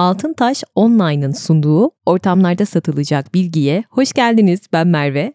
Altın Taş Online'ın sunduğu ortamlarda satılacak bilgiye hoş geldiniz. Ben Merve.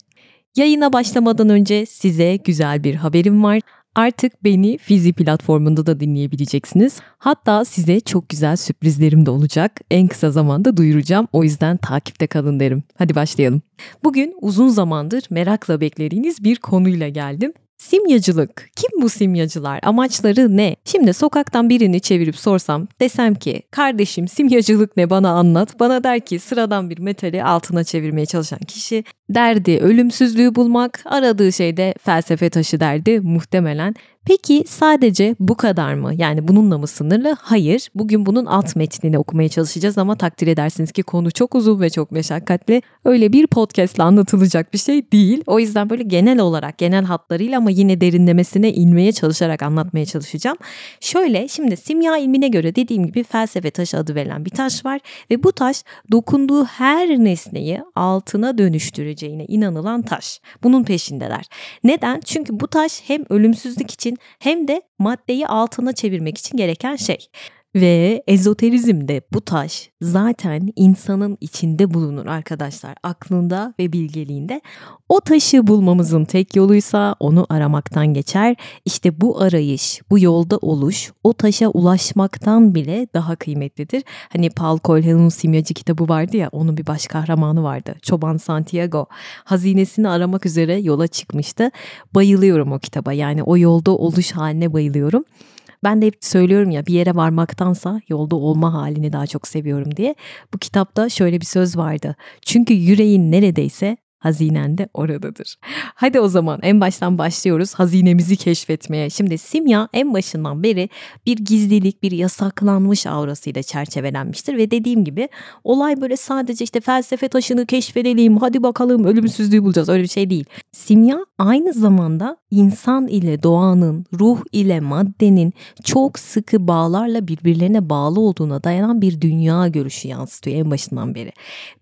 Yayına başlamadan önce size güzel bir haberim var. Artık beni Fizi platformunda da dinleyebileceksiniz. Hatta size çok güzel sürprizlerim de olacak. En kısa zamanda duyuracağım. O yüzden takipte kalın derim. Hadi başlayalım. Bugün uzun zamandır merakla beklediğiniz bir konuyla geldim. Simyacılık. Kim bu simyacılar? Amaçları ne? Şimdi sokaktan birini çevirip sorsam desem ki kardeşim simyacılık ne bana anlat. Bana der ki sıradan bir metali altına çevirmeye çalışan kişi derdi ölümsüzlüğü bulmak, aradığı şey de felsefe taşı derdi muhtemelen. Peki sadece bu kadar mı? Yani bununla mı sınırlı? Hayır. Bugün bunun alt metnini okumaya çalışacağız ama takdir edersiniz ki konu çok uzun ve çok meşakkatli. Öyle bir podcastle anlatılacak bir şey değil. O yüzden böyle genel olarak, genel hatlarıyla ama yine derinlemesine inmeye çalışarak anlatmaya çalışacağım. Şöyle şimdi simya ilmine göre dediğim gibi felsefe taşı adı verilen bir taş var ve bu taş dokunduğu her nesneyi altına dönüştüreceğine inanılan taş. Bunun peşindeler. Neden? Çünkü bu taş hem ölümsüzlük için hem de maddeyi altına çevirmek için gereken şey. Ve ezoterizmde bu taş zaten insanın içinde bulunur arkadaşlar. Aklında ve bilgeliğinde. O taşı bulmamızın tek yoluysa onu aramaktan geçer. İşte bu arayış, bu yolda oluş o taşa ulaşmaktan bile daha kıymetlidir. Hani Paul Coelho'nun Simyacı kitabı vardı ya onun bir baş kahramanı vardı. Çoban Santiago. Hazinesini aramak üzere yola çıkmıştı. Bayılıyorum o kitaba yani o yolda oluş haline bayılıyorum. Ben de hep söylüyorum ya bir yere varmaktansa yolda olma halini daha çok seviyorum diye. Bu kitapta şöyle bir söz vardı. Çünkü yüreğin neredeyse hazinen de oradadır. Hadi o zaman en baştan başlıyoruz hazinemizi keşfetmeye. Şimdi simya en başından beri bir gizlilik, bir yasaklanmış aurasıyla çerçevelenmiştir ve dediğim gibi olay böyle sadece işte felsefe taşını keşfedelim, hadi bakalım ölümsüzlüğü bulacağız öyle bir şey değil. Simya aynı zamanda insan ile doğanın, ruh ile maddenin çok sıkı bağlarla birbirlerine bağlı olduğuna dayanan bir dünya görüşü yansıtıyor en başından beri.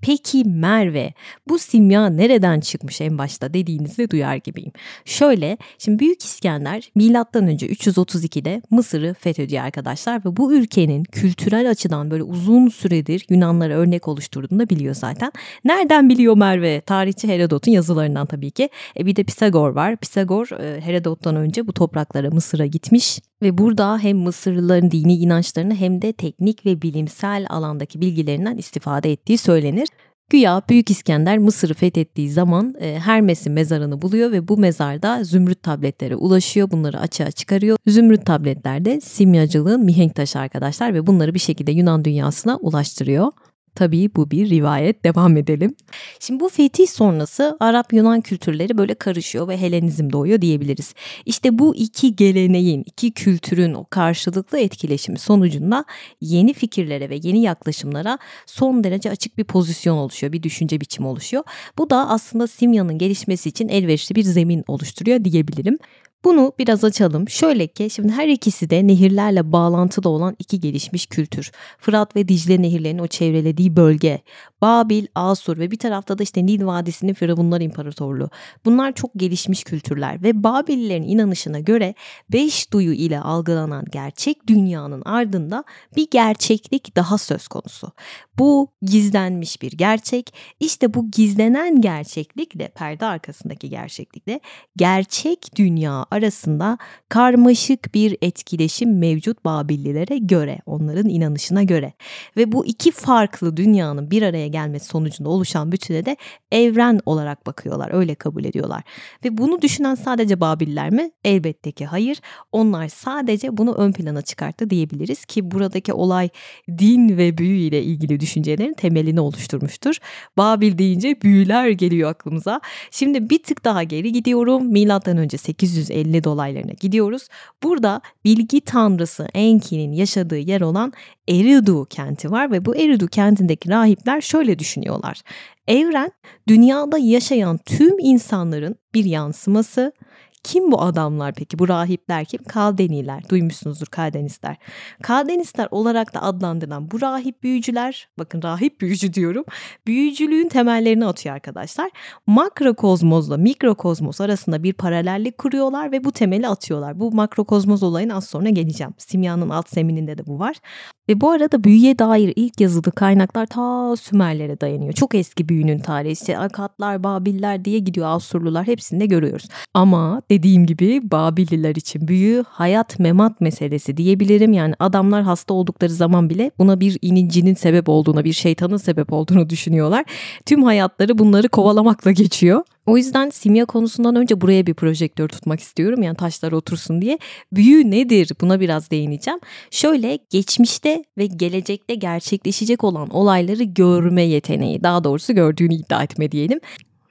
Peki Merve bu simya nerede nereden çıkmış en başta dediğinizi duyar gibiyim. Şöyle şimdi Büyük İskender milattan önce 332'de Mısır'ı fethediyor arkadaşlar ve bu ülkenin kültürel açıdan böyle uzun süredir Yunanlara örnek oluşturduğunu da biliyor zaten. Nereden biliyor Merve? Tarihçi Herodot'un yazılarından tabii ki. E bir de Pisagor var. Pisagor e, Herodot'tan önce bu topraklara Mısır'a gitmiş ve burada hem Mısırlıların dini inançlarını hem de teknik ve bilimsel alandaki bilgilerinden istifade ettiği söylenir. Güya Büyük İskender Mısır'ı fethettiği zaman e, Hermes'in mezarını buluyor ve bu mezarda zümrüt tabletlere ulaşıyor. Bunları açığa çıkarıyor. Zümrüt tabletler de simyacılığın mihenk taşı arkadaşlar ve bunları bir şekilde Yunan dünyasına ulaştırıyor. Tabii bu bir rivayet. Devam edelim. Şimdi bu fetih sonrası Arap-Yunan kültürleri böyle karışıyor ve Helenizm doğuyor diyebiliriz. İşte bu iki geleneğin, iki kültürün o karşılıklı etkileşimi sonucunda yeni fikirlere ve yeni yaklaşımlara son derece açık bir pozisyon oluşuyor, bir düşünce biçimi oluşuyor. Bu da aslında simyanın gelişmesi için elverişli bir zemin oluşturuyor diyebilirim. Bunu biraz açalım. Şöyle ki şimdi her ikisi de nehirlerle bağlantılı olan iki gelişmiş kültür. Fırat ve Dicle nehirlerinin o çevrelediği bölge. Babil, Asur ve bir tarafta da işte Nil Vadisi'nin Firavunlar İmparatorluğu. Bunlar çok gelişmiş kültürler ve Babililerin inanışına göre beş duyu ile algılanan gerçek dünyanın ardında bir gerçeklik daha söz konusu. Bu gizlenmiş bir gerçek. İşte bu gizlenen gerçeklikle perde arkasındaki gerçeklikle gerçek dünya arasında karmaşık bir etkileşim mevcut Babillilere göre, onların inanışına göre. Ve bu iki farklı dünyanın bir araya gelmesi sonucunda oluşan bütüne de evren olarak bakıyorlar, öyle kabul ediyorlar. Ve bunu düşünen sadece Babiller mi? Elbette ki hayır. Onlar sadece bunu ön plana çıkarttı diyebiliriz ki buradaki olay din ve büyü ile ilgili düşüncelerin temelini oluşturmuştur. Babil deyince büyüler geliyor aklımıza. Şimdi bir tık daha geri gidiyorum. Milattan önce 850 dolaylarına gidiyoruz. Burada bilgi tanrısı Enki'nin yaşadığı yer olan Eridu kenti var ve bu Eridu kentindeki rahipler şöyle düşünüyorlar. Evren dünyada yaşayan tüm insanların bir yansıması Kim bu adamlar peki? Bu rahipler kim? Kaldeniler. Duymuşsunuzdur Kaldenistler. Kaldenistler olarak da adlandırılan bu rahip büyücüler, bakın rahip büyücü diyorum, büyücülüğün temellerini atıyor arkadaşlar. Makrokozmozla mikrokozmos arasında bir paralellik kuruyorlar ve bu temeli atıyorlar. Bu makrokozmos olayına az sonra geleceğim. Simyanın alt zemininde de bu var. Ve bu arada büyüye dair ilk yazılı kaynaklar ta Sümerlere dayanıyor. Çok eski büyünün tarihi. İşte Akatlar, Babiller diye gidiyor Asurlular hepsinde görüyoruz. Ama dediğim gibi Babilliler için büyü hayat memat meselesi diyebilirim. Yani adamlar hasta oldukları zaman bile buna bir inincinin sebep olduğuna, bir şeytanın sebep olduğunu düşünüyorlar. Tüm hayatları bunları kovalamakla geçiyor. O yüzden simya konusundan önce buraya bir projektör tutmak istiyorum. Yani taşlar otursun diye. Büyü nedir? Buna biraz değineceğim. Şöyle geçmişte ve gelecekte gerçekleşecek olan olayları görme yeteneği. Daha doğrusu gördüğünü iddia etme diyelim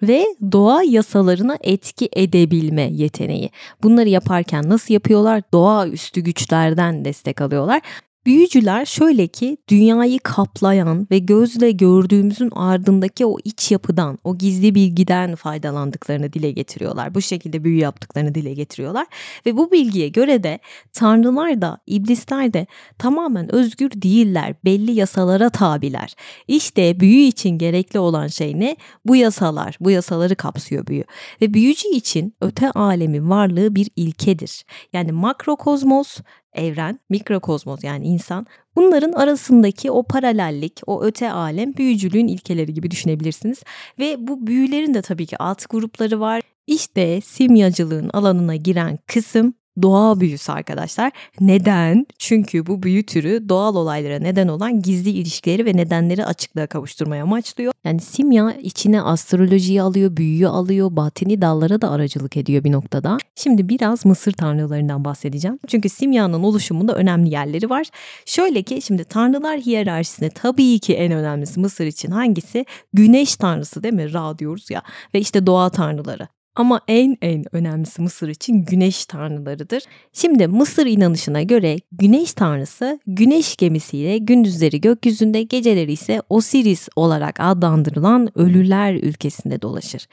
ve doğa yasalarına etki edebilme yeteneği. Bunları yaparken nasıl yapıyorlar? Doğa üstü güçlerden destek alıyorlar. Büyücüler şöyle ki dünyayı kaplayan ve gözle gördüğümüzün ardındaki o iç yapıdan, o gizli bilgiden faydalandıklarını dile getiriyorlar. Bu şekilde büyü yaptıklarını dile getiriyorlar ve bu bilgiye göre de tanrılar da iblisler de tamamen özgür değiller, belli yasalara tabiler. İşte büyü için gerekli olan şey ne? Bu yasalar, bu yasaları kapsıyor büyü. Ve büyücü için öte alemin varlığı bir ilkedir. Yani makrokozmos evren, mikrokozmos yani insan bunların arasındaki o paralellik, o öte alem büyücülüğün ilkeleri gibi düşünebilirsiniz. Ve bu büyülerin de tabii ki alt grupları var. İşte simyacılığın alanına giren kısım doğa büyüsü arkadaşlar. Neden? Çünkü bu büyü türü doğal olaylara neden olan gizli ilişkileri ve nedenleri açıklığa kavuşturmaya amaçlıyor. Yani simya içine astrolojiyi alıyor, büyüyü alıyor, batini dallara da aracılık ediyor bir noktada. Şimdi biraz Mısır tanrılarından bahsedeceğim. Çünkü simyanın oluşumunda önemli yerleri var. Şöyle ki şimdi tanrılar hiyerarşisinde tabii ki en önemlisi Mısır için hangisi? Güneş tanrısı değil mi? Ra diyoruz ya. Ve işte doğa tanrıları. Ama en en önemlisi Mısır için güneş tanrılarıdır. Şimdi Mısır inanışına göre güneş tanrısı güneş gemisiyle gündüzleri gökyüzünde geceleri ise Osiris olarak adlandırılan ölüler ülkesinde dolaşır.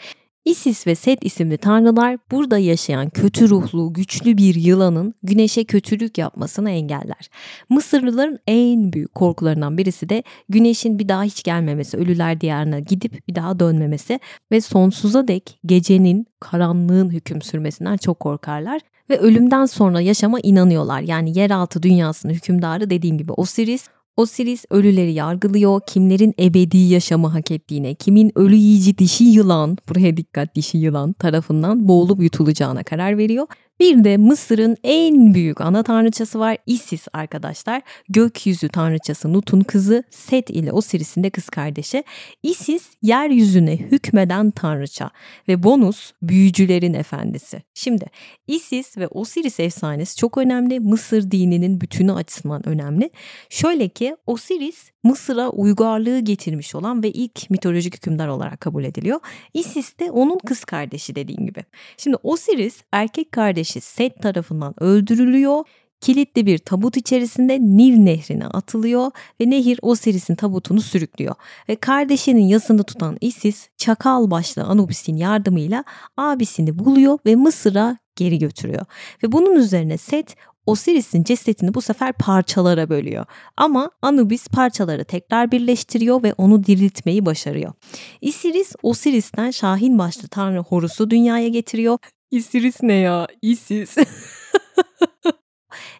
Isis ve Set isimli tanrılar burada yaşayan kötü ruhlu, güçlü bir yılanın güneşe kötülük yapmasını engeller. Mısırlıların en büyük korkularından birisi de güneşin bir daha hiç gelmemesi, ölüler diyarına gidip bir daha dönmemesi ve sonsuza dek gecenin, karanlığın hüküm sürmesinden çok korkarlar ve ölümden sonra yaşama inanıyorlar. Yani yeraltı dünyasının hükümdarı dediğim gibi Osiris Osiris ölüleri yargılıyor, kimlerin ebedi yaşamı hak ettiğine, kimin ölü yiyici dişi yılan, buraya dikkat dişi yılan tarafından boğulup yutulacağına karar veriyor bir de Mısır'ın en büyük ana tanrıçası var Isis arkadaşlar. Gökyüzü tanrıçası Nut'un kızı Set ile Osiris'in de kız kardeşi. Isis yeryüzüne hükmeden tanrıça ve bonus büyücülerin efendisi. Şimdi Isis ve Osiris efsanesi çok önemli. Mısır dininin bütünü açısından önemli. Şöyle ki Osiris Mısır'a uygarlığı getirmiş olan ve ilk mitolojik hükümdar olarak kabul ediliyor. Isis de onun kız kardeşi dediğim gibi. Şimdi Osiris erkek kardeşi Set tarafından öldürülüyor kilitli bir tabut içerisinde Nil nehrine atılıyor ve nehir Osiris'in tabutunu sürüklüyor. Ve kardeşinin yasını tutan Isis çakal başlı Anubis'in yardımıyla abisini buluyor ve Mısır'a geri götürüyor. Ve bunun üzerine Set Osiris'in cesetini bu sefer parçalara bölüyor. Ama Anubis parçaları tekrar birleştiriyor ve onu diriltmeyi başarıyor. Isiris Osiris'ten Şahin başlı tanrı Horus'u dünyaya getiriyor. Isiris ne ya? Isis.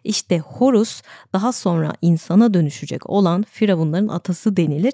İşte Horus daha sonra insana dönüşecek olan firavunların atası denilir.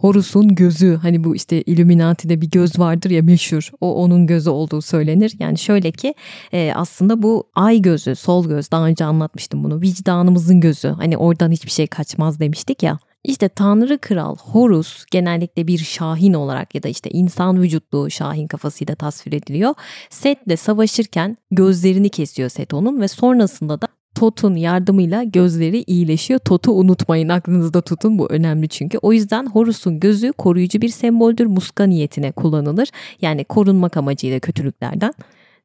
Horus'un gözü hani bu işte Illuminati'de bir göz vardır ya meşhur o onun gözü olduğu söylenir. Yani şöyle ki e, aslında bu ay gözü sol göz daha önce anlatmıştım bunu vicdanımızın gözü hani oradan hiçbir şey kaçmaz demiştik ya. İşte Tanrı Kral Horus genellikle bir şahin olarak ya da işte insan vücutlu şahin kafasıyla tasvir ediliyor. Set'le savaşırken gözlerini kesiyor Set onun ve sonrasında da Tot'un yardımıyla gözleri iyileşiyor. Tot'u unutmayın aklınızda tutun bu önemli çünkü. O yüzden Horus'un gözü koruyucu bir semboldür. Muska niyetine kullanılır. Yani korunmak amacıyla kötülüklerden.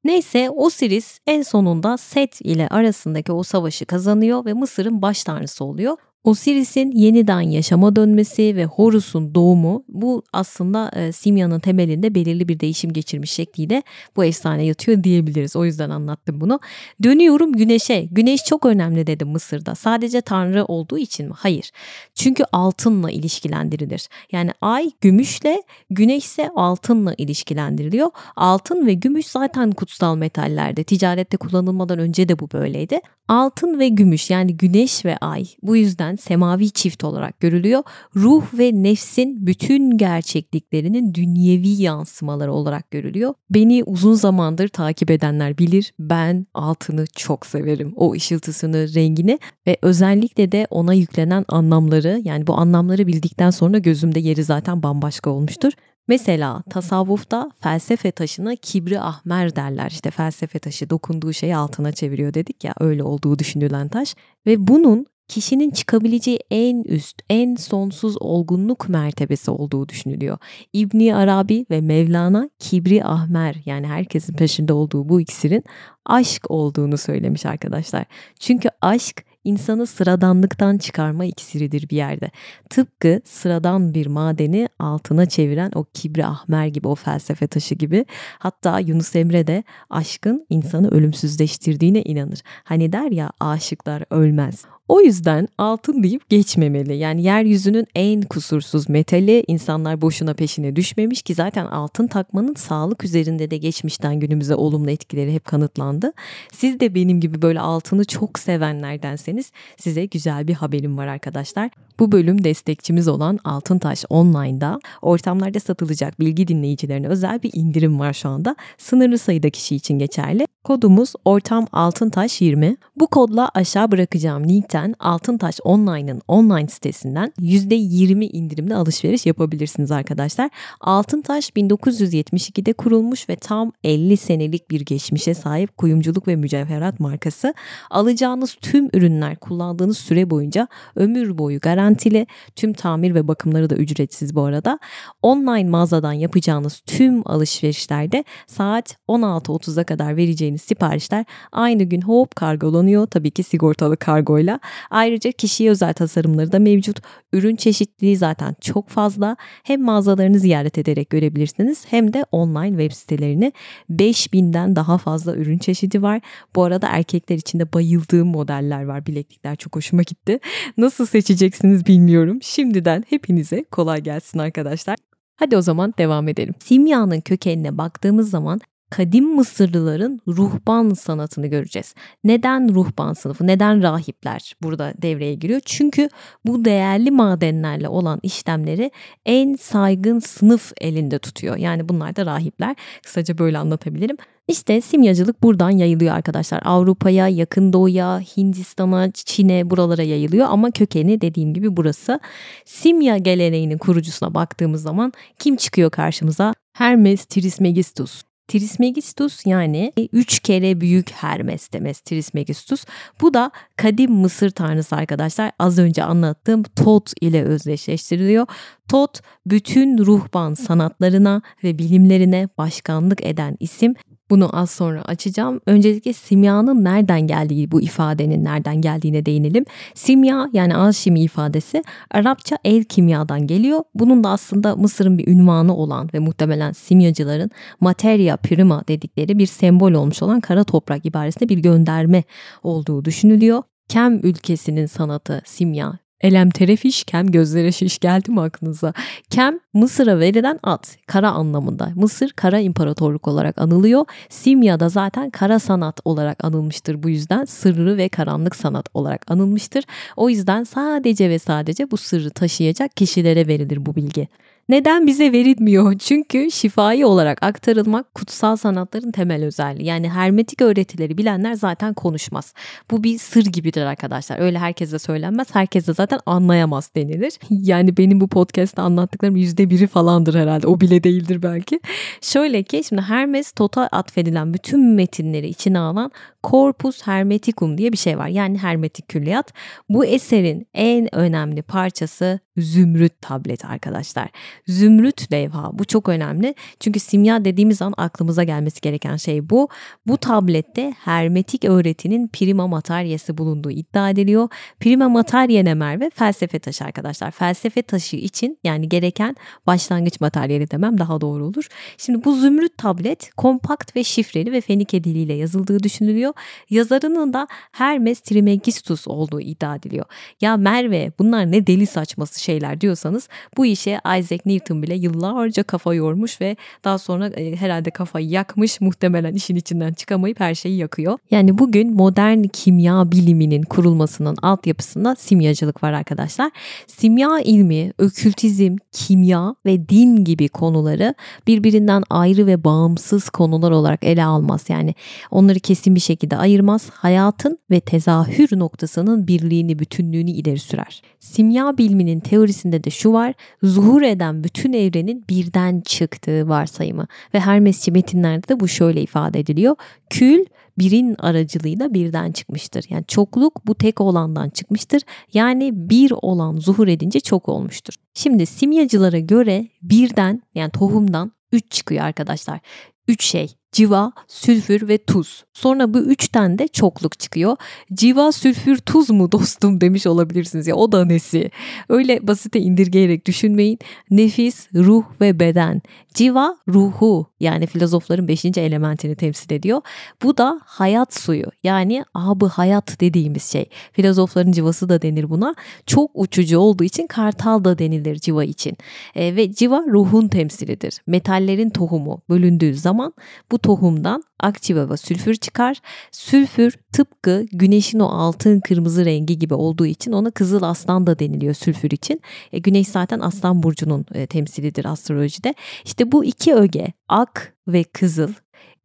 Neyse Osiris en sonunda Set ile arasındaki o savaşı kazanıyor ve Mısır'ın baş tanrısı oluyor. Osiris'in yeniden yaşama dönmesi ve Horus'un doğumu bu aslında e, Simya'nın temelinde belirli bir değişim geçirmiş şekliyle bu efsane yatıyor diyebiliriz. O yüzden anlattım bunu. Dönüyorum güneşe. Güneş çok önemli dedim Mısır'da. Sadece tanrı olduğu için mi? Hayır. Çünkü altınla ilişkilendirilir. Yani ay gümüşle, güneş ise altınla ilişkilendiriliyor. Altın ve gümüş zaten kutsal metallerde. Ticarette kullanılmadan önce de bu böyleydi. Altın ve gümüş yani güneş ve ay bu yüzden semavi çift olarak görülüyor. Ruh ve nefsin bütün gerçekliklerinin dünyevi yansımaları olarak görülüyor. Beni uzun zamandır takip edenler bilir ben altını çok severim. O ışıltısını, rengini ve özellikle de ona yüklenen anlamları yani bu anlamları bildikten sonra gözümde yeri zaten bambaşka olmuştur. Mesela tasavvufta felsefe taşına kibri ahmer derler. İşte felsefe taşı dokunduğu şeyi altına çeviriyor dedik ya öyle olduğu düşünülen taş. Ve bunun kişinin çıkabileceği en üst, en sonsuz olgunluk mertebesi olduğu düşünülüyor. İbni Arabi ve Mevlana kibri ahmer yani herkesin peşinde olduğu bu iksirin aşk olduğunu söylemiş arkadaşlar. Çünkü aşk insanı sıradanlıktan çıkarma iksiridir bir yerde. Tıpkı sıradan bir madeni altına çeviren o kibri ahmer gibi o felsefe taşı gibi. Hatta Yunus Emre de aşkın insanı ölümsüzleştirdiğine inanır. Hani der ya aşıklar ölmez. O yüzden altın deyip geçmemeli. Yani yeryüzünün en kusursuz metali insanlar boşuna peşine düşmemiş ki zaten altın takmanın sağlık üzerinde de geçmişten günümüze olumlu etkileri hep kanıtlandı. Siz de benim gibi böyle altını çok sevenlerdenseniz size güzel bir haberim var arkadaşlar. Bu bölüm destekçimiz olan Altıntaş Online'da ortamlarda satılacak bilgi dinleyicilerine özel bir indirim var şu anda. Sınırlı sayıda kişi için geçerli. Kodumuz ortam altıntaş 20. Bu kodla aşağı bırakacağım linkten Altıntaş Online'ın online sitesinden %20 indirimli alışveriş yapabilirsiniz arkadaşlar. Altıntaş 1972'de kurulmuş ve tam 50 senelik bir geçmişe sahip kuyumculuk ve mücevherat markası. Alacağınız tüm ürünler kullandığınız süre boyunca ömür boyu garantili. Tüm tamir ve bakımları da ücretsiz bu arada. Online mağazadan yapacağınız tüm alışverişlerde saat 16.30'a kadar vereceğiniz verdiğiniz siparişler aynı gün hop kargolanıyor. Tabii ki sigortalı kargoyla. Ayrıca kişiye özel tasarımları da mevcut. Ürün çeşitliliği zaten çok fazla. Hem mağazalarını ziyaret ederek görebilirsiniz hem de online web sitelerini 5000'den daha fazla ürün çeşidi var. Bu arada erkekler için de bayıldığım modeller var. Bileklikler çok hoşuma gitti. Nasıl seçeceksiniz bilmiyorum. Şimdiden hepinize kolay gelsin arkadaşlar. Hadi o zaman devam edelim. Simyanın kökenine baktığımız zaman kadim Mısırlıların ruhban sanatını göreceğiz. Neden ruhban sınıfı, neden rahipler burada devreye giriyor? Çünkü bu değerli madenlerle olan işlemleri en saygın sınıf elinde tutuyor. Yani bunlar da rahipler. Kısaca böyle anlatabilirim. İşte simyacılık buradan yayılıyor arkadaşlar. Avrupa'ya, Yakın Doğu'ya, Hindistan'a, Çin'e buralara yayılıyor ama kökeni dediğim gibi burası. Simya geleneğinin kurucusuna baktığımız zaman kim çıkıyor karşımıza? Hermes Trismegistus. Trismegistus yani üç kere büyük Hermes demez Trismegistus. Bu da kadim Mısır tanrısı arkadaşlar. Az önce anlattığım Tot ile özdeşleştiriliyor. Tot bütün ruhban sanatlarına ve bilimlerine başkanlık eden isim bunu az sonra açacağım. Öncelikle simyanın nereden geldiği, bu ifadenin nereden geldiğine değinelim. Simya yani alşimi ifadesi Arapça el kimyadan geliyor. Bunun da aslında Mısır'ın bir ünvanı olan ve muhtemelen simyacıların materia prima dedikleri bir sembol olmuş olan kara toprak ibaresinde bir gönderme olduğu düşünülüyor. Kem ülkesinin sanatı simya Elem terefiş kem gözlere şiş geldi mi aklınıza? Kem Mısır'a verilen at kara anlamında. Mısır kara imparatorluk olarak anılıyor. Simya da zaten kara sanat olarak anılmıştır. Bu yüzden sırrı ve karanlık sanat olarak anılmıştır. O yüzden sadece ve sadece bu sırrı taşıyacak kişilere verilir bu bilgi. Neden bize verilmiyor? Çünkü şifai olarak aktarılmak kutsal sanatların temel özelliği. Yani hermetik öğretileri bilenler zaten konuşmaz. Bu bir sır gibidir arkadaşlar. Öyle herkese söylenmez. Herkes de zaten anlayamaz denilir. Yani benim bu podcast'ta anlattıklarım yüzde biri falandır herhalde. O bile değildir belki. Şöyle ki şimdi Hermes Tota atfedilen bütün metinleri içine alan Corpus Hermeticum diye bir şey var. Yani hermetik külliyat. Bu eserin en önemli parçası zümrüt tablet arkadaşlar. Zümrüt levha bu çok önemli. Çünkü simya dediğimiz an aklımıza gelmesi gereken şey bu. Bu tablette hermetik öğretinin prima materyası bulunduğu iddia ediliyor. Prima materie ne Merve? Felsefe taşı arkadaşlar. Felsefe taşı için yani gereken başlangıç materyali demem daha doğru olur. Şimdi bu zümrüt tablet kompakt ve şifreli ve Fenike diliyle yazıldığı düşünülüyor. Yazarının da Hermes Trismegistus olduğu iddia ediliyor. Ya Merve bunlar ne deli saçması şeyler diyorsanız bu işe Isaac Newton bile yıllarca kafa yormuş ve daha sonra e, herhalde kafayı yakmış muhtemelen işin içinden çıkamayıp her şeyi yakıyor. Yani bugün modern kimya biliminin kurulmasının altyapısında simyacılık var arkadaşlar. Simya ilmi, okültizm, kimya ve din gibi konuları birbirinden ayrı ve bağımsız konular olarak ele almaz. Yani onları kesin bir şekilde ayırmaz. Hayatın ve tezahür noktasının birliğini, bütünlüğünü ileri sürer. Simya biliminin teorisinde de şu var. Zuhur eden bütün evrenin birden çıktığı varsayımı ve Hermesçi metinlerde de bu şöyle ifade ediliyor. Kül birin aracılığıyla birden çıkmıştır. Yani çokluk bu tek olandan çıkmıştır. Yani bir olan zuhur edince çok olmuştur. Şimdi simyacılara göre birden yani tohumdan 3 çıkıyor arkadaşlar. 3 şey civa, sülfür ve tuz. Sonra bu üçten de çokluk çıkıyor. Civa, sülfür, tuz mu dostum demiş olabilirsiniz ya o da nesi? Öyle basite indirgeyerek düşünmeyin. Nefis, ruh ve beden. Civa ruhu yani filozofların beşinci elementini temsil ediyor. Bu da hayat suyu yani abı hayat dediğimiz şey. Filozofların civası da denir buna. Çok uçucu olduğu için kartal da denilir civa için. E, ve civa ruhun temsilidir. Metallerin tohumu bölündüğü zaman bu tohumdan akciva ve sülfür çıkar. Sülfür tıpkı güneşin o altın kırmızı rengi gibi olduğu için ona kızıl aslan da deniliyor sülfür için. E, güneş zaten aslan burcunun e, temsilidir astrolojide. İşte bu iki öge ak ve kızıl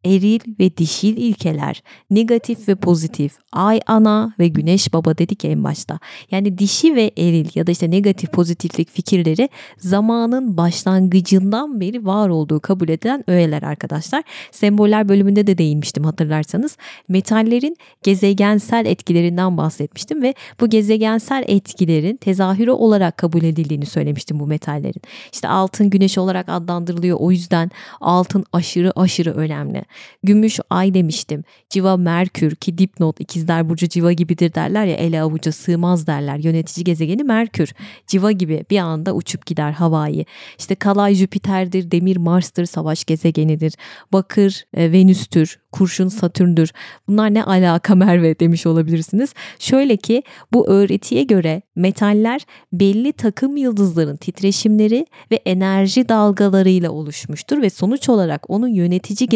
eril ve dişil ilkeler, negatif ve pozitif, ay ana ve güneş baba dedik en başta. Yani dişi ve eril ya da işte negatif pozitiflik fikirleri zamanın başlangıcından beri var olduğu kabul edilen öğeler arkadaşlar. Semboller bölümünde de değinmiştim hatırlarsanız. Metallerin gezegensel etkilerinden bahsetmiştim ve bu gezegensel etkilerin tezahürü olarak kabul edildiğini söylemiştim bu metallerin. İşte altın güneş olarak adlandırılıyor. O yüzden altın aşırı aşırı önemli. Gümüş ay demiştim. Civa Merkür ki dipnot ikizler burcu civa gibidir derler ya ele avuca sığmaz derler. Yönetici gezegeni Merkür. Civa gibi bir anda uçup gider havayı. İşte Kalay Jüpiter'dir, Demir Mars'tır, savaş gezegenidir. Bakır e, Venüs'tür, kurşun Satürn'dür. Bunlar ne alaka Merve demiş olabilirsiniz. Şöyle ki bu öğretiye göre metaller belli takım yıldızların titreşimleri ve enerji dalgalarıyla oluşmuştur ve sonuç olarak onun yönetici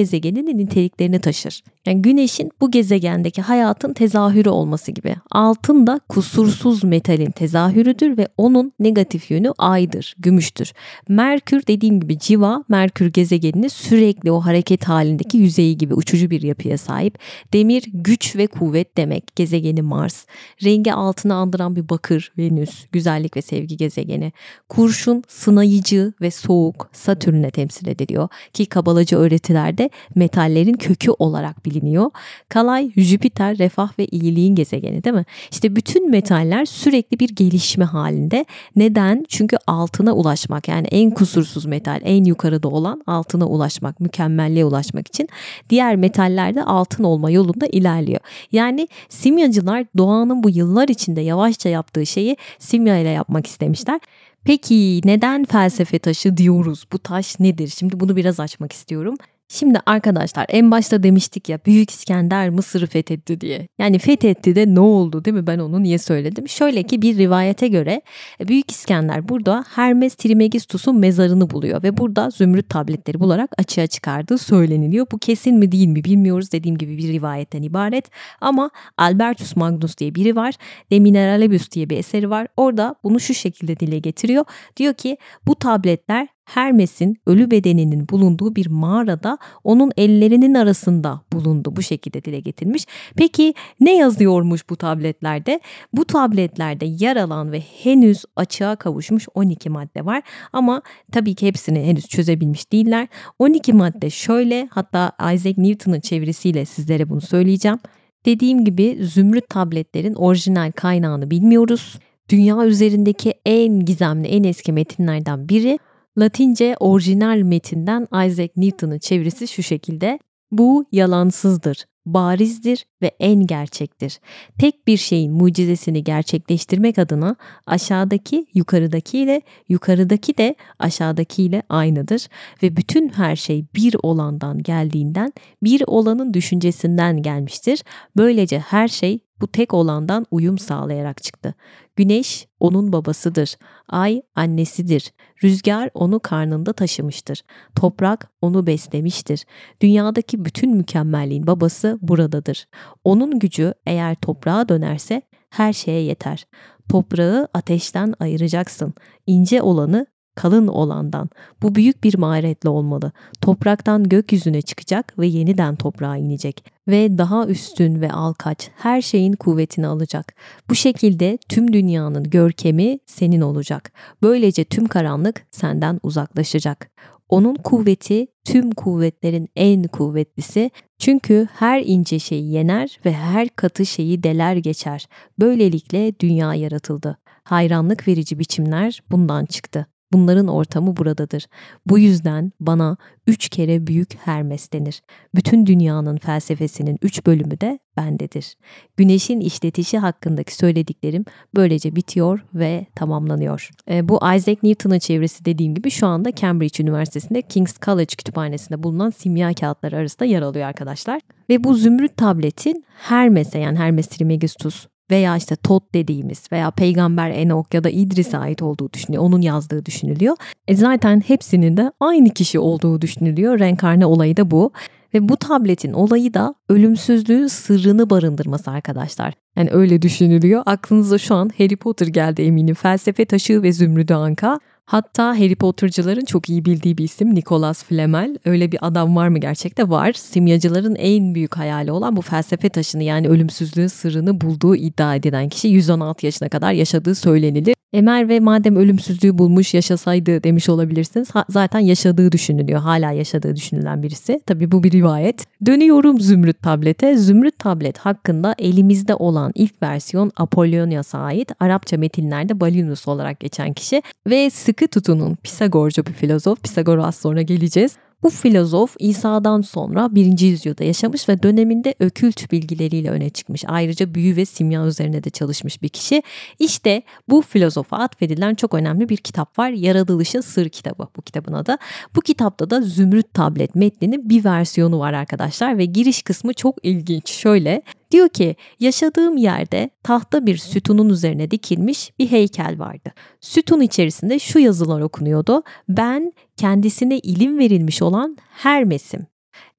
gezegeninin niteliklerini taşır. Yani güneşin bu gezegendeki hayatın tezahürü olması gibi. Altın da kusursuz metalin tezahürüdür ve onun negatif yönü aydır, gümüştür. Merkür dediğim gibi civa, Merkür gezegeninin sürekli o hareket halindeki yüzeyi gibi uçucu bir yapıya sahip. Demir güç ve kuvvet demek. Gezegeni Mars. Rengi altını andıran bir bakır Venüs. Güzellik ve sevgi gezegeni. Kurşun sınayıcı ve soğuk Satürn'e temsil ediliyor. Ki kabalacı öğretilerde metallerin kökü olarak biliniyor. Kalay Jüpiter refah ve iyiliğin gezegeni değil mi? İşte bütün metaller sürekli bir gelişme halinde. Neden? Çünkü altına ulaşmak yani en kusursuz metal en yukarıda olan altına ulaşmak, mükemmelliğe ulaşmak için diğer metaller de altın olma yolunda ilerliyor. Yani simyacılar doğanın bu yıllar içinde yavaşça yaptığı şeyi simya ile yapmak istemişler. Peki neden felsefe taşı diyoruz? Bu taş nedir? Şimdi bunu biraz açmak istiyorum. Şimdi arkadaşlar en başta demiştik ya Büyük İskender Mısır'ı fethetti diye. Yani fethetti de ne oldu değil mi? Ben onu niye söyledim? Şöyle ki bir rivayete göre e, Büyük İskender burada Hermes Trismegistus'un mezarını buluyor ve burada zümrüt tabletleri bularak açığa çıkardığı söyleniliyor. Bu kesin mi değil mi bilmiyoruz. Dediğim gibi bir rivayetten ibaret. Ama Albertus Magnus diye biri var. De Mineralibus diye bir eseri var. Orada bunu şu şekilde dile getiriyor. Diyor ki bu tabletler Hermes'in ölü bedeninin bulunduğu bir mağarada onun ellerinin arasında bulundu. Bu şekilde dile getirmiş. Peki ne yazıyormuş bu tabletlerde? Bu tabletlerde yer alan ve henüz açığa kavuşmuş 12 madde var. Ama tabii ki hepsini henüz çözebilmiş değiller. 12 madde şöyle hatta Isaac Newton'ın çevirisiyle sizlere bunu söyleyeceğim. Dediğim gibi zümrüt tabletlerin orijinal kaynağını bilmiyoruz. Dünya üzerindeki en gizemli, en eski metinlerden biri Latince orijinal metinden Isaac Newton'un çevirisi şu şekilde. Bu yalansızdır. barizdir ve en gerçektir. Tek bir şeyin mucizesini gerçekleştirmek adına aşağıdaki yukarıdaki ile yukarıdaki de aşağıdaki ile aynıdır ve bütün her şey bir olandan geldiğinden bir olanın düşüncesinden gelmiştir. Böylece her şey bu tek olandan uyum sağlayarak çıktı. Güneş onun babasıdır. Ay annesidir. Rüzgar onu karnında taşımıştır. Toprak onu beslemiştir. Dünyadaki bütün mükemmelliğin babası buradadır. Onun gücü eğer toprağa dönerse her şeye yeter. Toprağı ateşten ayıracaksın. İnce olanı kalın olandan. Bu büyük bir maharetle olmalı. Topraktan gökyüzüne çıkacak ve yeniden toprağa inecek ve daha üstün ve alkaç her şeyin kuvvetini alacak. Bu şekilde tüm dünyanın görkemi senin olacak. Böylece tüm karanlık senden uzaklaşacak. Onun kuvveti tüm kuvvetlerin en kuvvetlisi. Çünkü her ince şeyi yener ve her katı şeyi deler geçer. Böylelikle dünya yaratıldı. Hayranlık verici biçimler bundan çıktı. Bunların ortamı buradadır. Bu yüzden bana üç kere büyük Hermes denir. Bütün dünyanın felsefesinin üç bölümü de bendedir. Güneşin işletişi hakkındaki söylediklerim böylece bitiyor ve tamamlanıyor. E, bu Isaac Newton'un çevresi dediğim gibi şu anda Cambridge Üniversitesi'nde King's College kütüphanesinde bulunan simya kağıtları arasında yer alıyor arkadaşlar. Ve bu zümrüt tabletin Hermes'e yani Hermes Trismegistus veya işte Tot dediğimiz veya Peygamber Enok ya da İdris'e ait olduğu düşünülüyor. Onun yazdığı düşünülüyor. E zaten hepsinin de aynı kişi olduğu düşünülüyor. Renkarne olayı da bu. Ve bu tabletin olayı da ölümsüzlüğün sırrını barındırması arkadaşlar. Yani öyle düşünülüyor. Aklınıza şu an Harry Potter geldi eminim. Felsefe taşı ve zümrüdü anka. Hatta Harry Potter'cıların çok iyi bildiği bir isim Nicholas Flamel. Öyle bir adam var mı gerçekte? Var. Simyacıların en büyük hayali olan bu felsefe taşını yani ölümsüzlüğün sırrını bulduğu iddia edilen kişi 116 yaşına kadar yaşadığı söylenilir. Emer ve madem ölümsüzlüğü bulmuş yaşasaydı demiş olabilirsiniz. Ha, zaten yaşadığı düşünülüyor. Hala yaşadığı düşünülen birisi. Tabii bu bir rivayet. Dönüyorum Zümrüt tablete. Zümrüt tablet hakkında elimizde olan ilk versiyon Apollonios'a ait Arapça metinlerde Balinus olarak geçen kişi ve sıkı tutunun Pisagorcu bir filozof. Pisagor'a sonra geleceğiz. Bu filozof İsa'dan sonra 1. yüzyılda yaşamış ve döneminde ökült bilgileriyle öne çıkmış. Ayrıca büyü ve simya üzerine de çalışmış bir kişi. İşte bu filozofa atfedilen çok önemli bir kitap var. Yaratılışın Sır kitabı bu kitabın adı. Bu kitapta da Zümrüt Tablet metninin bir versiyonu var arkadaşlar ve giriş kısmı çok ilginç. Şöyle Diyor ki yaşadığım yerde tahta bir sütunun üzerine dikilmiş bir heykel vardı. Sütun içerisinde şu yazılar okunuyordu. Ben kendisine ilim verilmiş olan Hermes'im.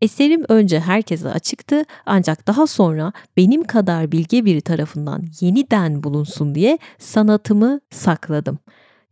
Eserim önce herkese açıktı ancak daha sonra benim kadar bilge biri tarafından yeniden bulunsun diye sanatımı sakladım.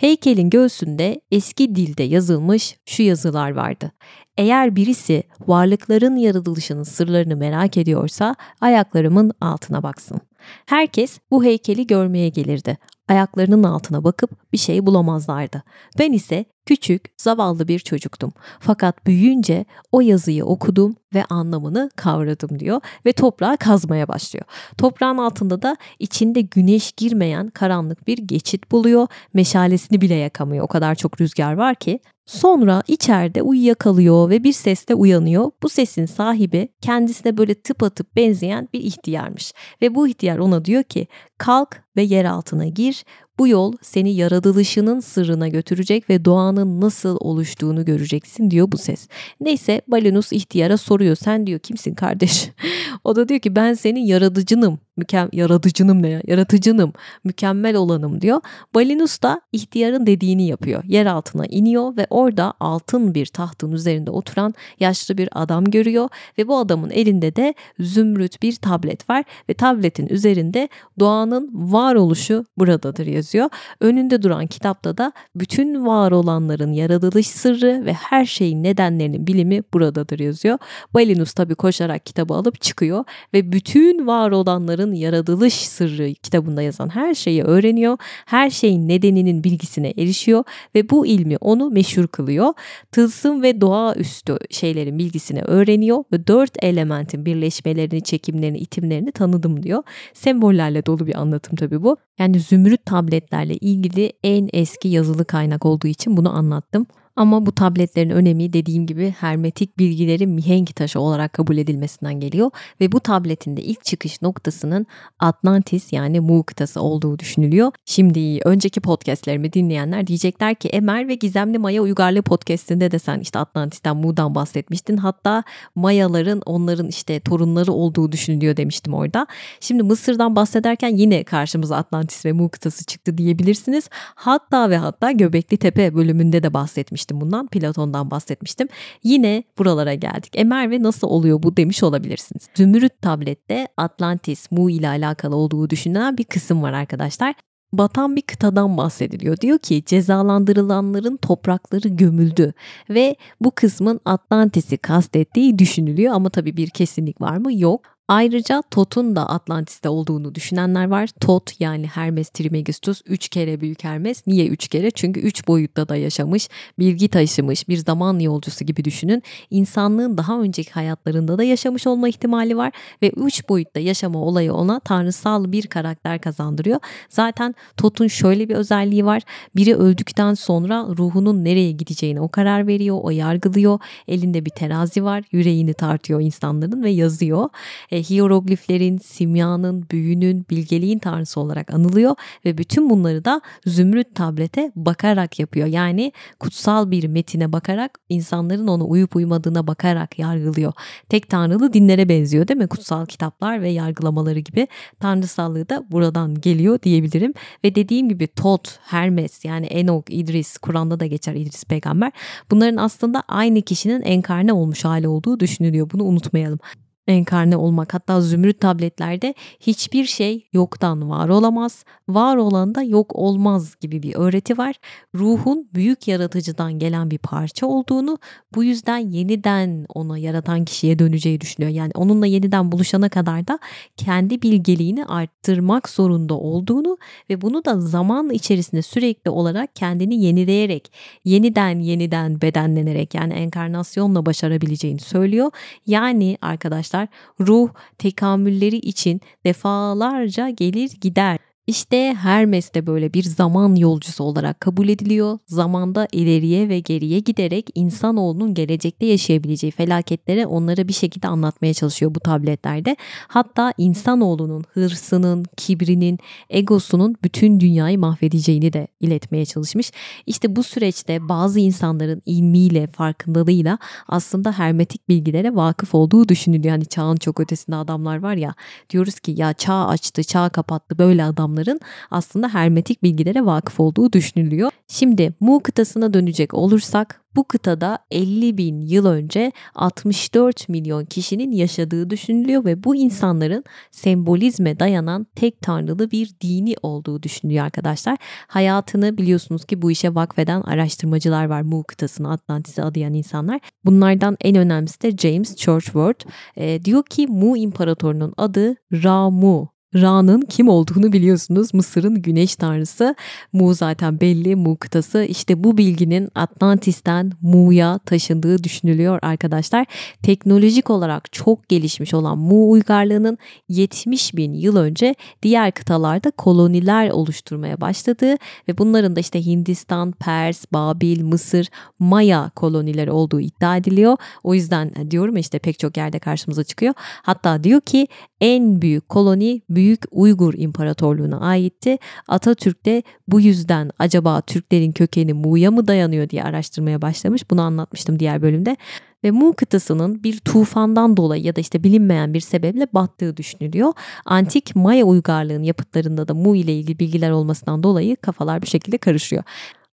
Heykelin göğsünde eski dilde yazılmış şu yazılar vardı. Eğer birisi varlıkların yaratılışının sırlarını merak ediyorsa ayaklarımın altına baksın. Herkes bu heykeli görmeye gelirdi. Ayaklarının altına bakıp bir şey bulamazlardı. Ben ise küçük, zavallı bir çocuktum. Fakat büyüyünce o yazıyı okudum ve anlamını kavradım diyor ve toprağı kazmaya başlıyor. Toprağın altında da içinde güneş girmeyen karanlık bir geçit buluyor. Meşalesini bile yakamıyor. O kadar çok rüzgar var ki Sonra içeride uyuyakalıyor ve bir sesle uyanıyor. Bu sesin sahibi kendisine böyle tıpatıp benzeyen bir ihtiyarmış. Ve bu ihtiyar ona diyor ki kalk ve yer altına gir. Bu yol seni yaratılışının sırrına götürecek ve doğanın nasıl oluştuğunu göreceksin diyor bu ses. Neyse Balinus ihtiyara soruyor sen diyor kimsin kardeş? o da diyor ki ben senin yaratıcınım. Mükem yaratıcınım ne ya? Yaratıcınım. Mükemmel olanım diyor. Balinus da ihtiyarın dediğini yapıyor. Yer altına iniyor ve orada altın bir tahtın üzerinde oturan yaşlı bir adam görüyor ve bu adamın elinde de zümrüt bir tablet var ve tabletin üzerinde doğanın varoluşu buradadır yazıyor. Önünde duran kitapta da bütün var olanların yaratılış sırrı ve her şeyin nedenlerinin bilimi buradadır yazıyor. Balinus tabii koşarak kitabı alıp çıkıyor ve bütün var olanların yaratılış sırrı kitabında yazan her şeyi öğreniyor. Her şeyin nedeninin bilgisine erişiyor ve bu ilmi onu meşhur kılıyor. Tılsım ve doğaüstü şeylerin bilgisini öğreniyor ve dört elementin birleşmelerini, çekimlerini, itimlerini tanıdım diyor. Sembollerle dolu bir anlatım tabii bu. Yani zümrüt tabletlerle ilgili en eski yazılı kaynak olduğu için bunu anlattım. Ama bu tabletlerin önemi dediğim gibi hermetik bilgileri mihenk taşı olarak kabul edilmesinden geliyor ve bu tabletin de ilk çıkış noktasının Atlantis yani Mu kıtası olduğu düşünülüyor. Şimdi önceki podcastlerimi dinleyenler diyecekler ki Emer ve Gizemli Maya Uygarlığı podcastinde de sen işte Atlantis'ten Mu'dan bahsetmiştin. Hatta Mayaların onların işte torunları olduğu düşünülüyor demiştim orada. Şimdi Mısır'dan bahsederken yine karşımıza Atlantis ve Mu kıtası çıktı diyebilirsiniz. Hatta ve hatta Göbekli Tepe bölümünde de bahsetmiştim bundan. Platon'dan bahsetmiştim. Yine buralara geldik. E Merve nasıl oluyor bu demiş olabilirsiniz. Zümrüt tablette Atlantis, Mu ile alakalı olduğu düşünülen bir kısım var arkadaşlar batan bir kıtadan bahsediliyor. Diyor ki cezalandırılanların toprakları gömüldü ve bu kısmın Atlantis'i kastettiği düşünülüyor ama tabii bir kesinlik var mı? Yok. Ayrıca Tot'un da Atlantis'te olduğunu düşünenler var. Tot yani Hermes Trismegistus 3 kere büyük Hermes. Niye 3 kere? Çünkü 3 boyutta da yaşamış, bilgi taşımış, bir zaman yolcusu gibi düşünün. İnsanlığın daha önceki hayatlarında da yaşamış olma ihtimali var ve 3 boyutta yaşama olayı ona tanrısal bir karakter kazandırıyor. Zaten Tot'un şöyle bir özelliği var. Biri öldükten sonra ruhunun nereye gideceğini o karar veriyor, o yargılıyor. Elinde bir terazi var, yüreğini tartıyor insanların ve yazıyor e, hierogliflerin, simyanın, büyünün, bilgeliğin tanrısı olarak anılıyor ve bütün bunları da zümrüt tablete bakarak yapıyor. Yani kutsal bir metine bakarak insanların onu uyup uymadığına bakarak yargılıyor. Tek tanrılı dinlere benziyor değil mi? Kutsal kitaplar ve yargılamaları gibi tanrısallığı da buradan geliyor diyebilirim. Ve dediğim gibi Tot, Hermes yani Enok, İdris, Kur'an'da da geçer İdris peygamber. Bunların aslında aynı kişinin enkarne olmuş hali olduğu düşünülüyor. Bunu unutmayalım enkarne olmak. Hatta zümrüt tabletlerde hiçbir şey yoktan var olamaz, var olan da yok olmaz gibi bir öğreti var. Ruhun büyük yaratıcıdan gelen bir parça olduğunu, bu yüzden yeniden ona yaratan kişiye döneceği düşünüyor. Yani onunla yeniden buluşana kadar da kendi bilgeliğini arttırmak zorunda olduğunu ve bunu da zaman içerisinde sürekli olarak kendini yenileyerek, yeniden yeniden bedenlenerek yani enkarnasyonla başarabileceğini söylüyor. Yani arkadaşlar arkadaşlar ruh tekamülleri için defalarca gelir gider. İşte Hermes de böyle bir zaman yolcusu olarak kabul ediliyor. Zamanda ileriye ve geriye giderek insanoğlunun gelecekte yaşayabileceği felaketlere onlara bir şekilde anlatmaya çalışıyor bu tabletlerde. Hatta insanoğlunun hırsının, kibrinin, egosunun bütün dünyayı mahvedeceğini de iletmeye çalışmış. İşte bu süreçte bazı insanların ilmiyle, farkındalığıyla aslında hermetik bilgilere vakıf olduğu düşünülüyor. Hani çağın çok ötesinde adamlar var ya diyoruz ki ya çağ açtı, çağ kapattı böyle adam adamların aslında hermetik bilgilere vakıf olduğu düşünülüyor. Şimdi Mu kıtasına dönecek olursak bu kıtada 50 bin yıl önce 64 milyon kişinin yaşadığı düşünülüyor ve bu insanların sembolizme dayanan tek tanrılı bir dini olduğu düşünülüyor arkadaşlar. Hayatını biliyorsunuz ki bu işe vakfeden araştırmacılar var Mu kıtasını Atlantis'e adayan insanlar. Bunlardan en önemlisi de James Churchward. E, diyor ki Mu imparatorunun adı Ra-Mu Ra'nın kim olduğunu biliyorsunuz. Mısır'ın güneş tanrısı. Mu zaten belli. Mu kıtası. İşte bu bilginin Atlantis'ten Mu'ya taşındığı düşünülüyor arkadaşlar. Teknolojik olarak çok gelişmiş olan Mu uygarlığının 70 bin yıl önce diğer kıtalarda koloniler oluşturmaya başladığı ve bunların da işte Hindistan, Pers, Babil, Mısır, Maya kolonileri olduğu iddia ediliyor. O yüzden diyorum işte pek çok yerde karşımıza çıkıyor. Hatta diyor ki en büyük koloni Büyük Uygur İmparatorluğu'na aitti. Atatürk de bu yüzden acaba Türklerin kökeni Mu'ya mı dayanıyor diye araştırmaya başlamış. Bunu anlatmıştım diğer bölümde ve Mu kıtasının bir tufandan dolayı ya da işte bilinmeyen bir sebeple battığı düşünülüyor. Antik Maya uygarlığın yapıtlarında da Mu ile ilgili bilgiler olmasından dolayı kafalar bir şekilde karışıyor.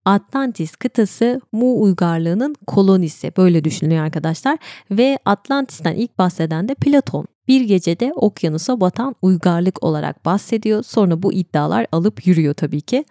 Atlantis kıtası Mu uygarlığının kolonisi böyle düşünülüyor arkadaşlar ve Atlantis'ten ilk bahseden de Platon bir gecede okyanusa batan uygarlık olarak bahsediyor. Sonra bu iddialar alıp yürüyor tabii ki.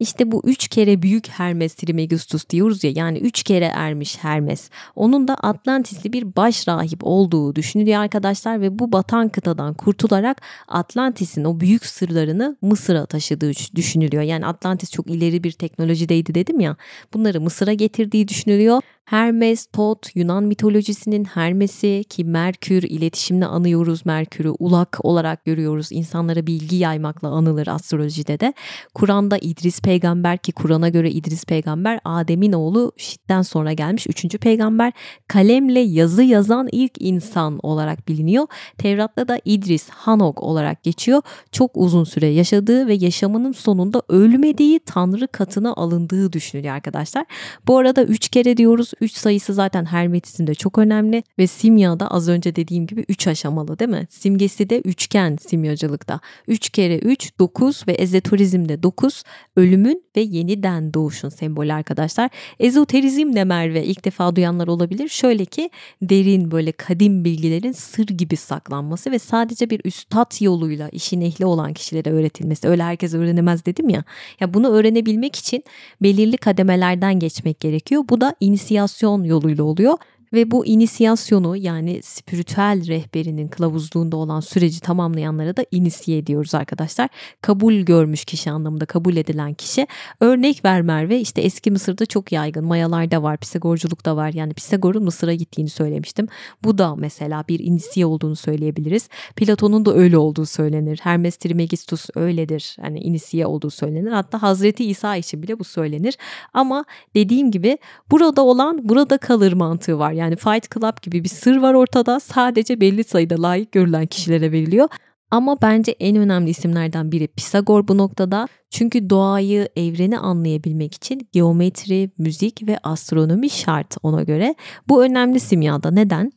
İşte bu üç kere büyük Hermes Trismegistus diyoruz ya yani üç kere ermiş Hermes. Onun da Atlantisli bir baş rahip olduğu düşünülüyor arkadaşlar ve bu batan kıtadan kurtularak Atlantis'in o büyük sırlarını Mısır'a taşıdığı düşünülüyor. Yani Atlantis çok ileri bir teknolojideydi dedim ya bunları Mısır'a getirdiği düşünülüyor. Hermes, Tot, Yunan mitolojisinin Hermes'i ki Merkür iletişimle anıyoruz Merkür'ü ulak olarak görüyoruz. İnsanlara bilgi yaymakla anılır astrolojide de. Kur'an'da İdris peygamber ki Kur'an'a göre İdris peygamber Adem'in oğlu Şit'ten sonra gelmiş üçüncü peygamber. Kalemle yazı yazan ilk insan olarak biliniyor. Tevrat'ta da İdris Hanok olarak geçiyor. Çok uzun süre yaşadığı ve yaşamının sonunda ölmediği Tanrı katına alındığı düşünülüyor arkadaşlar. Bu arada üç kere diyoruz 3 sayısı zaten hermetizmde çok önemli ve simyada az önce dediğim gibi 3 aşamalı değil mi? Simgesi de üçgen simyacılıkta. 3 kere 3 9 ve ezoterizmde 9 ölümün ve yeniden doğuşun sembolü arkadaşlar. Ezoterizm ne Merve ilk defa duyanlar olabilir. Şöyle ki derin böyle kadim bilgilerin sır gibi saklanması ve sadece bir üstad yoluyla işin ehli olan kişilere öğretilmesi. Öyle herkes öğrenemez dedim ya. Ya bunu öğrenebilmek için belirli kademelerden geçmek gerekiyor. Bu da inisiyasyon inisiyasyon yoluyla oluyor ve bu inisiyasyonu yani spiritüel rehberinin kılavuzluğunda olan süreci tamamlayanlara da inisiye ediyoruz arkadaşlar. Kabul görmüş kişi anlamında kabul edilen kişi. Örnek ver Merve işte eski Mısır'da çok yaygın mayalarda var Pisagorculukta var yani Pisagor'un Mısır'a gittiğini söylemiştim. Bu da mesela bir inisiye olduğunu söyleyebiliriz. Platon'un da öyle olduğu söylenir. Hermes Trismegistus öyledir. Yani inisiye olduğu söylenir. Hatta Hazreti İsa için bile bu söylenir. Ama dediğim gibi burada olan burada kalır mantığı var. Yani Fight Club gibi bir sır var ortada. Sadece belli sayıda layık görülen kişilere veriliyor. Ama bence en önemli isimlerden biri Pisagor bu noktada. Çünkü doğayı, evreni anlayabilmek için geometri, müzik ve astronomi şart ona göre. Bu önemli simyada. Neden?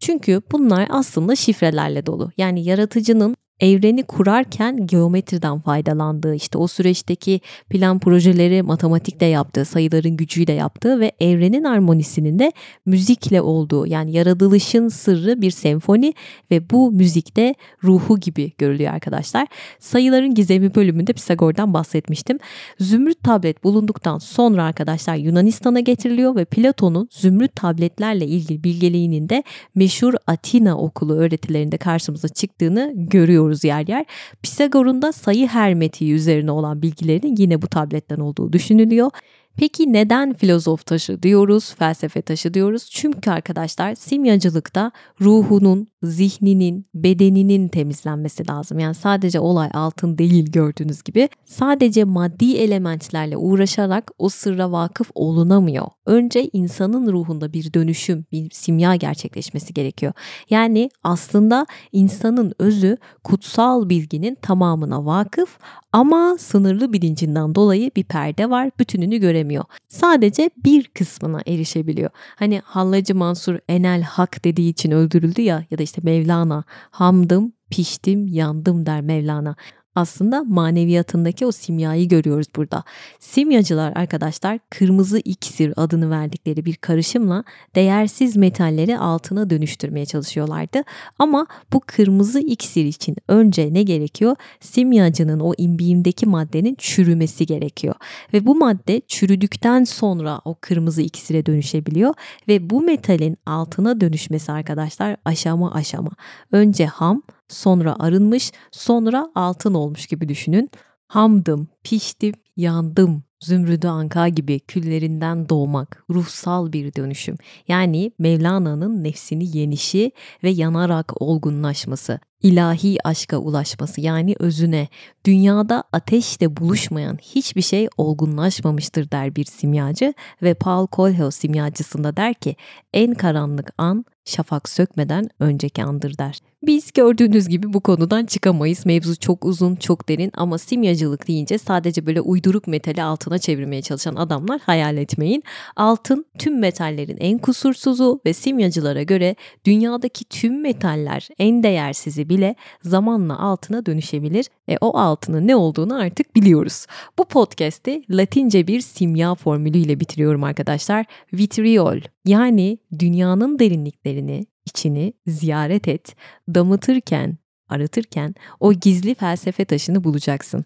Çünkü bunlar aslında şifrelerle dolu. Yani yaratıcının evreni kurarken geometriden faydalandığı, işte o süreçteki plan projeleri matematikle yaptığı, sayıların gücüyle yaptığı ve evrenin armonisinin de müzikle olduğu yani yaratılışın sırrı bir senfoni ve bu müzikte ruhu gibi görülüyor arkadaşlar. Sayıların gizemi bölümünde Pisagor'dan bahsetmiştim. Zümrüt tablet bulunduktan sonra arkadaşlar Yunanistan'a getiriliyor ve Platon'un zümrüt tabletlerle ilgili bilgeliğinin de meşhur Atina okulu öğretilerinde karşımıza çıktığını görüyoruz görüyoruz yer yer. Pisagor'un da sayı hermetiği üzerine olan bilgilerinin yine bu tabletten olduğu düşünülüyor. Peki neden filozof taşı diyoruz, felsefe taşı diyoruz? Çünkü arkadaşlar simyacılıkta ruhunun, zihninin, bedeninin temizlenmesi lazım. Yani sadece olay altın değil gördüğünüz gibi. Sadece maddi elementlerle uğraşarak o sırra vakıf olunamıyor. Önce insanın ruhunda bir dönüşüm, bir simya gerçekleşmesi gerekiyor. Yani aslında insanın özü kutsal bilginin tamamına vakıf ama sınırlı bilincinden dolayı bir perde var, bütününü göremiyor. Sadece bir kısmına erişebiliyor. Hani Hallacı Mansur Enel Hak dediği için öldürüldü ya ya da işte Mevlana hamdım, piştim, yandım der Mevlana aslında maneviyatındaki o simyayı görüyoruz burada. Simyacılar arkadaşlar kırmızı iksir adını verdikleri bir karışımla değersiz metalleri altına dönüştürmeye çalışıyorlardı. Ama bu kırmızı iksir için önce ne gerekiyor? Simyacının o imbiğindeki maddenin çürümesi gerekiyor. Ve bu madde çürüdükten sonra o kırmızı iksire dönüşebiliyor. Ve bu metalin altına dönüşmesi arkadaşlar aşama aşama. Önce ham sonra arınmış, sonra altın olmuş gibi düşünün. Hamdım, piştim, yandım. Zümrüdü anka gibi küllerinden doğmak, ruhsal bir dönüşüm. Yani Mevlana'nın nefsini yenişi ve yanarak olgunlaşması, ilahi aşka ulaşması yani özüne. Dünyada ateşle buluşmayan hiçbir şey olgunlaşmamıştır der bir simyacı ve Paul Coelho simyacısında der ki en karanlık an şafak sökmeden önceki andır der. Biz gördüğünüz gibi bu konudan çıkamayız. Mevzu çok uzun, çok derin ama simyacılık deyince sadece böyle uyduruk metali altına çevirmeye çalışan adamlar hayal etmeyin. Altın tüm metallerin en kusursuzu ve simyacılara göre dünyadaki tüm metaller en değersizi bile zamanla altına dönüşebilir ve o altının ne olduğunu artık biliyoruz. Bu podcast'i Latince bir simya formülüyle bitiriyorum arkadaşlar. Vitriol yani dünyanın derinliklerini, içini ziyaret et. Damıtırken, aratırken o gizli felsefe taşını bulacaksın.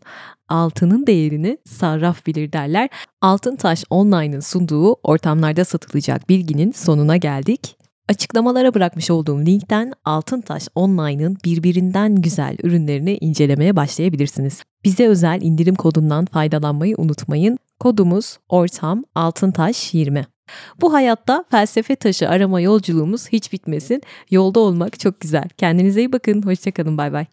Altının değerini sarraf bilir derler. Altın Taş Online'ın sunduğu ortamlarda satılacak bilginin sonuna geldik. Açıklamalara bırakmış olduğum linkten Altıntaş Online'ın birbirinden güzel ürünlerini incelemeye başlayabilirsiniz. Bize özel indirim kodundan faydalanmayı unutmayın. Kodumuz ortam altıntaş 20. Bu hayatta felsefe taşı arama yolculuğumuz hiç bitmesin. Yolda olmak çok güzel. Kendinize iyi bakın. Hoşçakalın. Bay bay.